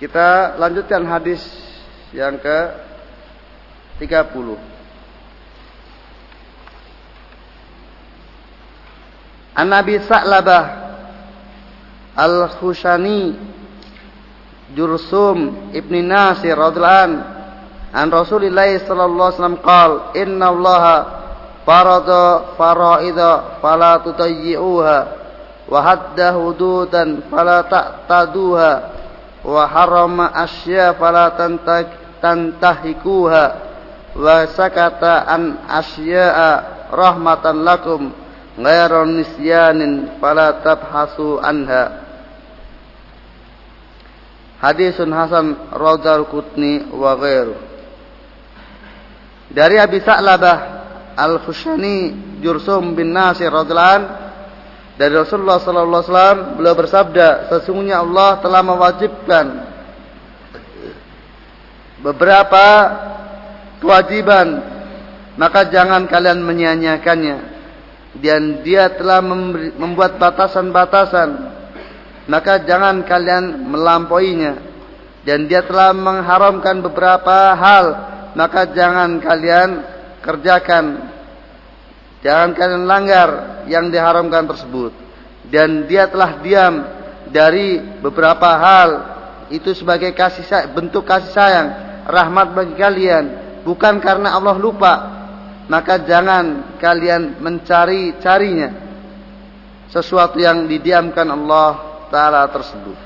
Kita lanjutkan hadis yang ke 30. An Nabi Sa'labah Al-Khushani Jursum Ibni Nasir radhiyallahu an Rasulillah sallallahu alaihi wasallam qal inna Allah farada faraida fala tutayyi'uha wa hadda hududan fala ta'taduha wa harrama asya fala tantahikuha an asya'a rahmatan lakum ghairu nisyanin fala tabhasu anha Hadisun Hasan Radar Kutni. Dari Abi Sa'labah Al-Khushani Jursum bin Nasir radhiyallahu dari Rasulullah sallallahu alaihi wasallam beliau bersabda sesungguhnya Allah telah mewajibkan beberapa kewajiban maka jangan kalian menyia-nyiakannya. Dan dia telah membuat batasan-batasan maka jangan kalian melampauinya. Dan dia telah mengharamkan beberapa hal maka jangan kalian kerjakan. Jangan kalian langgar yang diharamkan tersebut. Dan dia telah diam dari beberapa hal. Itu sebagai kasih bentuk kasih sayang rahmat bagi kalian. Bukan karena Allah lupa. Maka jangan kalian mencari-carinya sesuatu yang didiamkan Allah taala tersebut.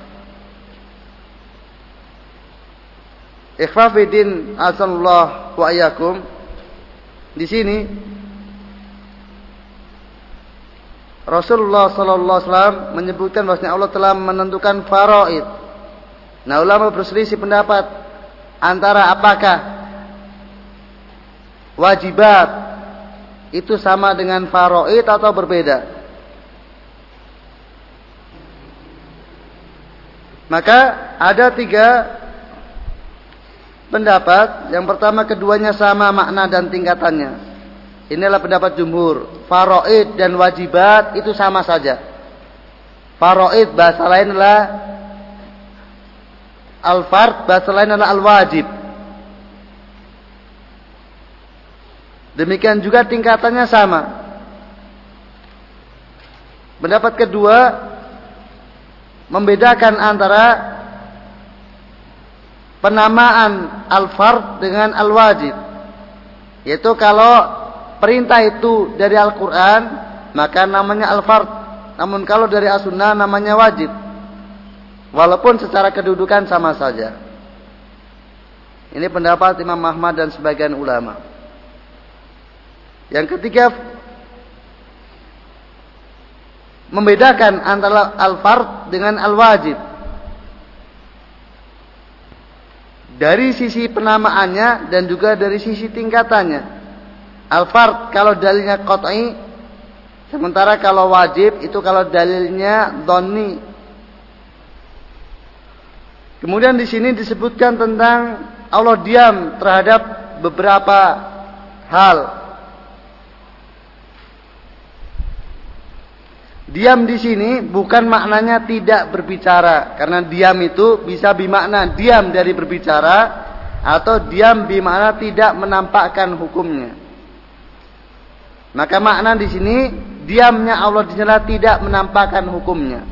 Ikhwafidin asallahu wa ayakum. Di sini Rasulullah sallallahu alaihi wasallam menyebutkan bahwasanya Allah telah menentukan faraid. Nah, ulama berselisih pendapat antara apakah wajibat itu sama dengan faraid atau berbeda. Maka ada tiga pendapat. Yang pertama keduanya sama makna dan tingkatannya. Inilah pendapat jumhur. Faroid dan wajibat itu sama saja. Faroid bahasa lain adalah al-fard, bahasa lain adalah al-wajib. Demikian juga tingkatannya sama. Pendapat kedua membedakan antara penamaan al-fard dengan al-wajib. Yaitu kalau perintah itu dari Al-Qur'an, maka namanya al-fard. Namun kalau dari as-sunnah namanya wajib. Walaupun secara kedudukan sama saja. Ini pendapat Imam Ahmad dan sebagian ulama. Yang ketiga membedakan antara al-fard dengan al-wajib. Dari sisi penamaannya dan juga dari sisi tingkatannya. Al-fard kalau dalilnya qat'i sementara kalau wajib itu kalau dalilnya dhanni. Kemudian di sini disebutkan tentang Allah diam terhadap beberapa hal Diam di sini bukan maknanya tidak berbicara, karena diam itu bisa bermakna diam dari berbicara atau diam bermakna tidak menampakkan hukumnya. Maka makna di sini diamnya Allah di tidak menampakkan hukumnya.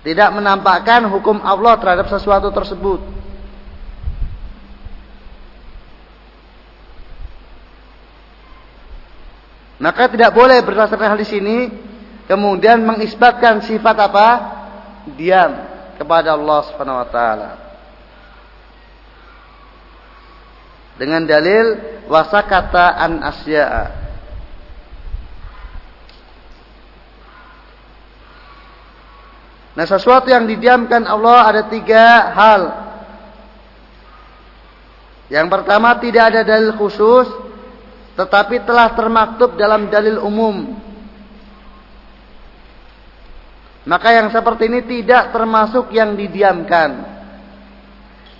Tidak menampakkan hukum Allah terhadap sesuatu tersebut. Maka tidak boleh berdasarkan hal di sini kemudian mengisbatkan sifat apa? Diam kepada Allah Subhanahu wa taala. Dengan dalil wasakata an asya'a. Nah sesuatu yang didiamkan Allah ada tiga hal. Yang pertama tidak ada dalil khusus tetapi telah termaktub dalam dalil umum. Maka yang seperti ini tidak termasuk yang didiamkan.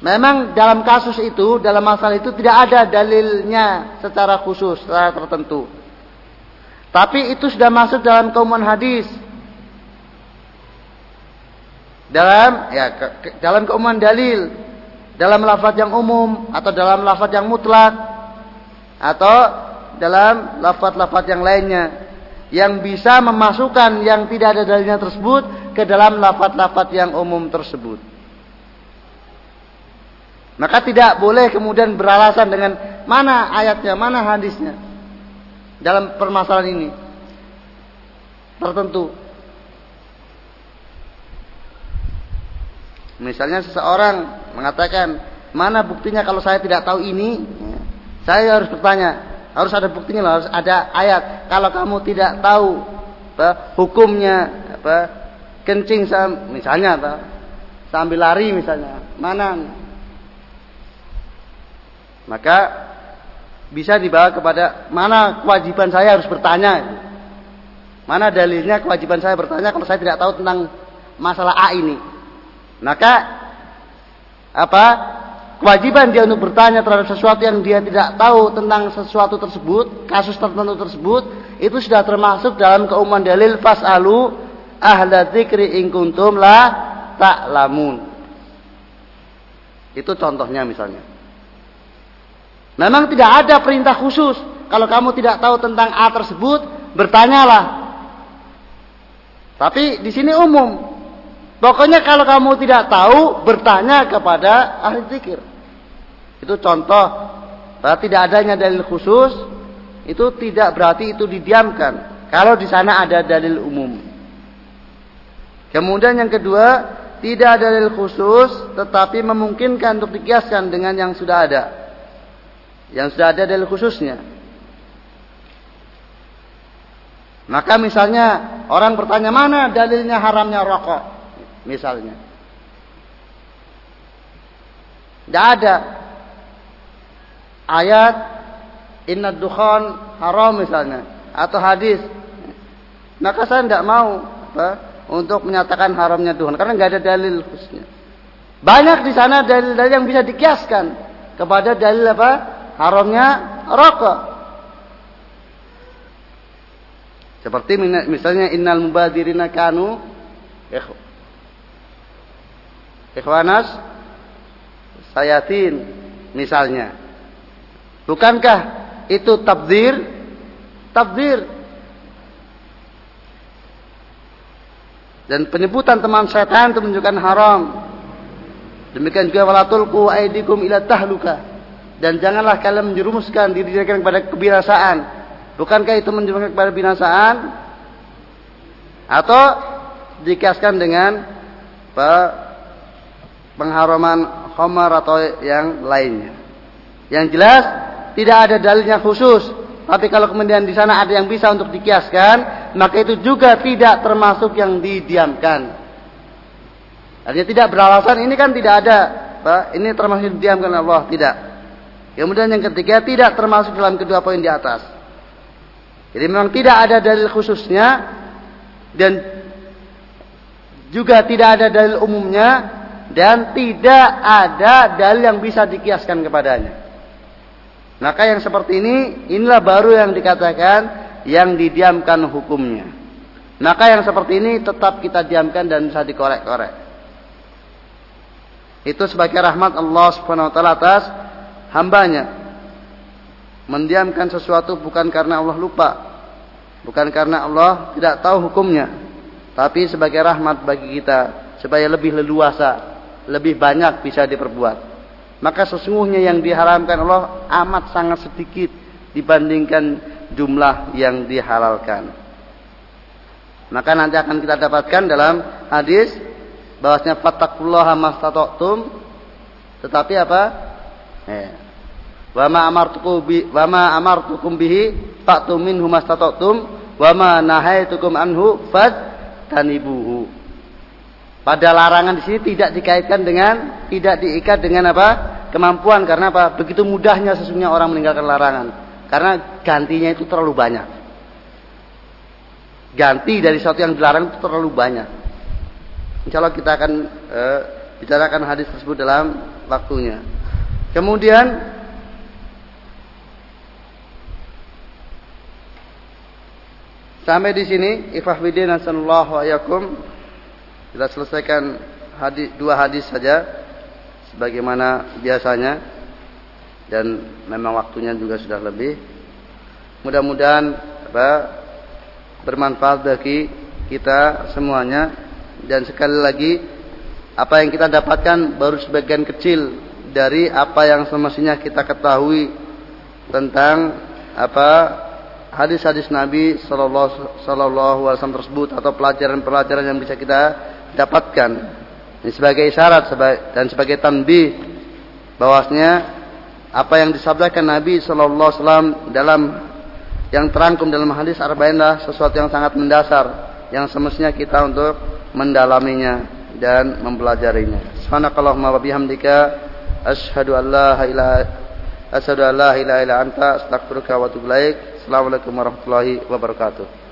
Memang dalam kasus itu, dalam masalah itu tidak ada dalilnya secara khusus, secara tertentu. Tapi itu sudah masuk dalam keumuman hadis. dalam ya ke, ke, dalam keumuman dalil, dalam lafaz yang umum atau dalam lafaz yang mutlak atau dalam lafaz-lafaz yang lainnya yang bisa memasukkan yang tidak ada dalilnya tersebut ke dalam lafaz-lafaz yang umum tersebut. Maka tidak boleh kemudian beralasan dengan mana ayatnya, mana hadisnya dalam permasalahan ini tertentu. Misalnya seseorang mengatakan, mana buktinya kalau saya tidak tahu ini? Saya harus bertanya, harus ada buktinya harus ada ayat. Kalau kamu tidak tahu apa, hukumnya apa kencing misalnya apa, sambil lari misalnya, mana maka bisa dibawa kepada mana kewajiban saya harus bertanya. Mana dalilnya kewajiban saya bertanya kalau saya tidak tahu tentang masalah A ini. Maka apa? Kewajiban dia untuk bertanya terhadap sesuatu yang dia tidak tahu tentang sesuatu tersebut, kasus tertentu tersebut, itu sudah termasuk dalam keumuman dalil fasalu ahla dzikri kuntum la ta'lamun. Itu contohnya misalnya. Memang tidak ada perintah khusus. Kalau kamu tidak tahu tentang A tersebut, bertanyalah. Tapi di sini umum. Pokoknya kalau kamu tidak tahu, bertanya kepada ahli zikir. Itu contoh. Tidak adanya dalil khusus, itu tidak berarti itu didiamkan. Kalau di sana ada dalil umum. Kemudian yang kedua, tidak ada dalil khusus, tetapi memungkinkan untuk dikiaskan dengan yang sudah ada yang sudah ada dalil khususnya. Maka misalnya orang bertanya mana dalilnya haramnya rokok, misalnya. Tidak ada ayat inna dukhan haram misalnya atau hadis. Maka saya tidak mau apa, untuk menyatakan haramnya Tuhan karena nggak ada dalil khususnya. Banyak di sana dalil-dalil yang bisa dikiaskan kepada dalil apa? Haramnya rokok. Seperti misalnya innal mubadirina kanu ikhwanas sayatin misalnya. Bukankah itu tabdir? Tabdir. Dan penyebutan teman setan itu menunjukkan haram. Demikian juga walatulku aidikum ila tahluka dan janganlah kalian menjerumuskan diri kalian kepada kebinasaan. Bukankah itu menjerumuskan kepada binasaan? Atau dikaskan dengan pengharaman khamar atau yang lainnya. Yang jelas tidak ada dalilnya khusus. Tapi kalau kemudian di sana ada yang bisa untuk dikiaskan, maka itu juga tidak termasuk yang didiamkan. Artinya tidak beralasan ini kan tidak ada. Ini termasuk didiamkan Allah, tidak. Kemudian yang ketiga tidak termasuk dalam kedua poin di atas. Jadi memang tidak ada dalil khususnya dan juga tidak ada dalil umumnya dan tidak ada dalil yang bisa dikiaskan kepadanya. Maka yang seperti ini inilah baru yang dikatakan yang didiamkan hukumnya. Maka yang seperti ini tetap kita diamkan dan bisa dikorek-korek. Itu sebagai rahmat Allah Subhanahu wa taala atas hambanya. Mendiamkan sesuatu bukan karena Allah lupa. Bukan karena Allah tidak tahu hukumnya. Tapi sebagai rahmat bagi kita supaya lebih leluasa lebih banyak bisa diperbuat. Maka sesungguhnya yang diharamkan Allah amat sangat sedikit dibandingkan jumlah yang dihalalkan. Maka nanti akan kita dapatkan dalam hadis bahwasanya fattaqullaha mastata'tum. Tetapi apa. Wa ma amartukum bi wa ma amartukum bihi fa'tu minhu mastata'tum wa ma nahaitukum anhu tanibuhu. Pada larangan di sini tidak dikaitkan dengan tidak diikat dengan apa? kemampuan karena apa? Begitu mudahnya sesungguhnya orang meninggalkan larangan. Karena gantinya itu terlalu banyak. Ganti dari sesuatu yang dilarang itu terlalu banyak. Insya Allah kita akan e, bicarakan hadis tersebut dalam waktunya. Kemudian sampai di sini ifah bidin ayakum kita selesaikan hadis, dua hadis saja sebagaimana biasanya dan memang waktunya juga sudah lebih. Mudah-mudahan apa bermanfaat bagi kita semuanya. Dan sekali lagi apa yang kita dapatkan baru sebagian kecil dari apa yang semestinya kita ketahui tentang apa hadis-hadis Nabi Sallallahu Alaihi Wasallam tersebut atau pelajaran-pelajaran yang bisa kita dapatkan ini sebagai isyarat dan sebagai tanbih bahwasanya apa yang disabdakan Nabi Sallallahu Alaihi Wasallam dalam yang terangkum dalam hadis arba'inlah sesuatu yang sangat mendasar yang semestinya kita untuk mendalaminya dan mempelajarinya. Subhanakallahumma wa bihamdika asyhadu an la ilaha asyhadu an la ilaha illa anta astaghfiruka wa atubu ilaik. Assalamualaikum warahmatullahi wabarakatuh.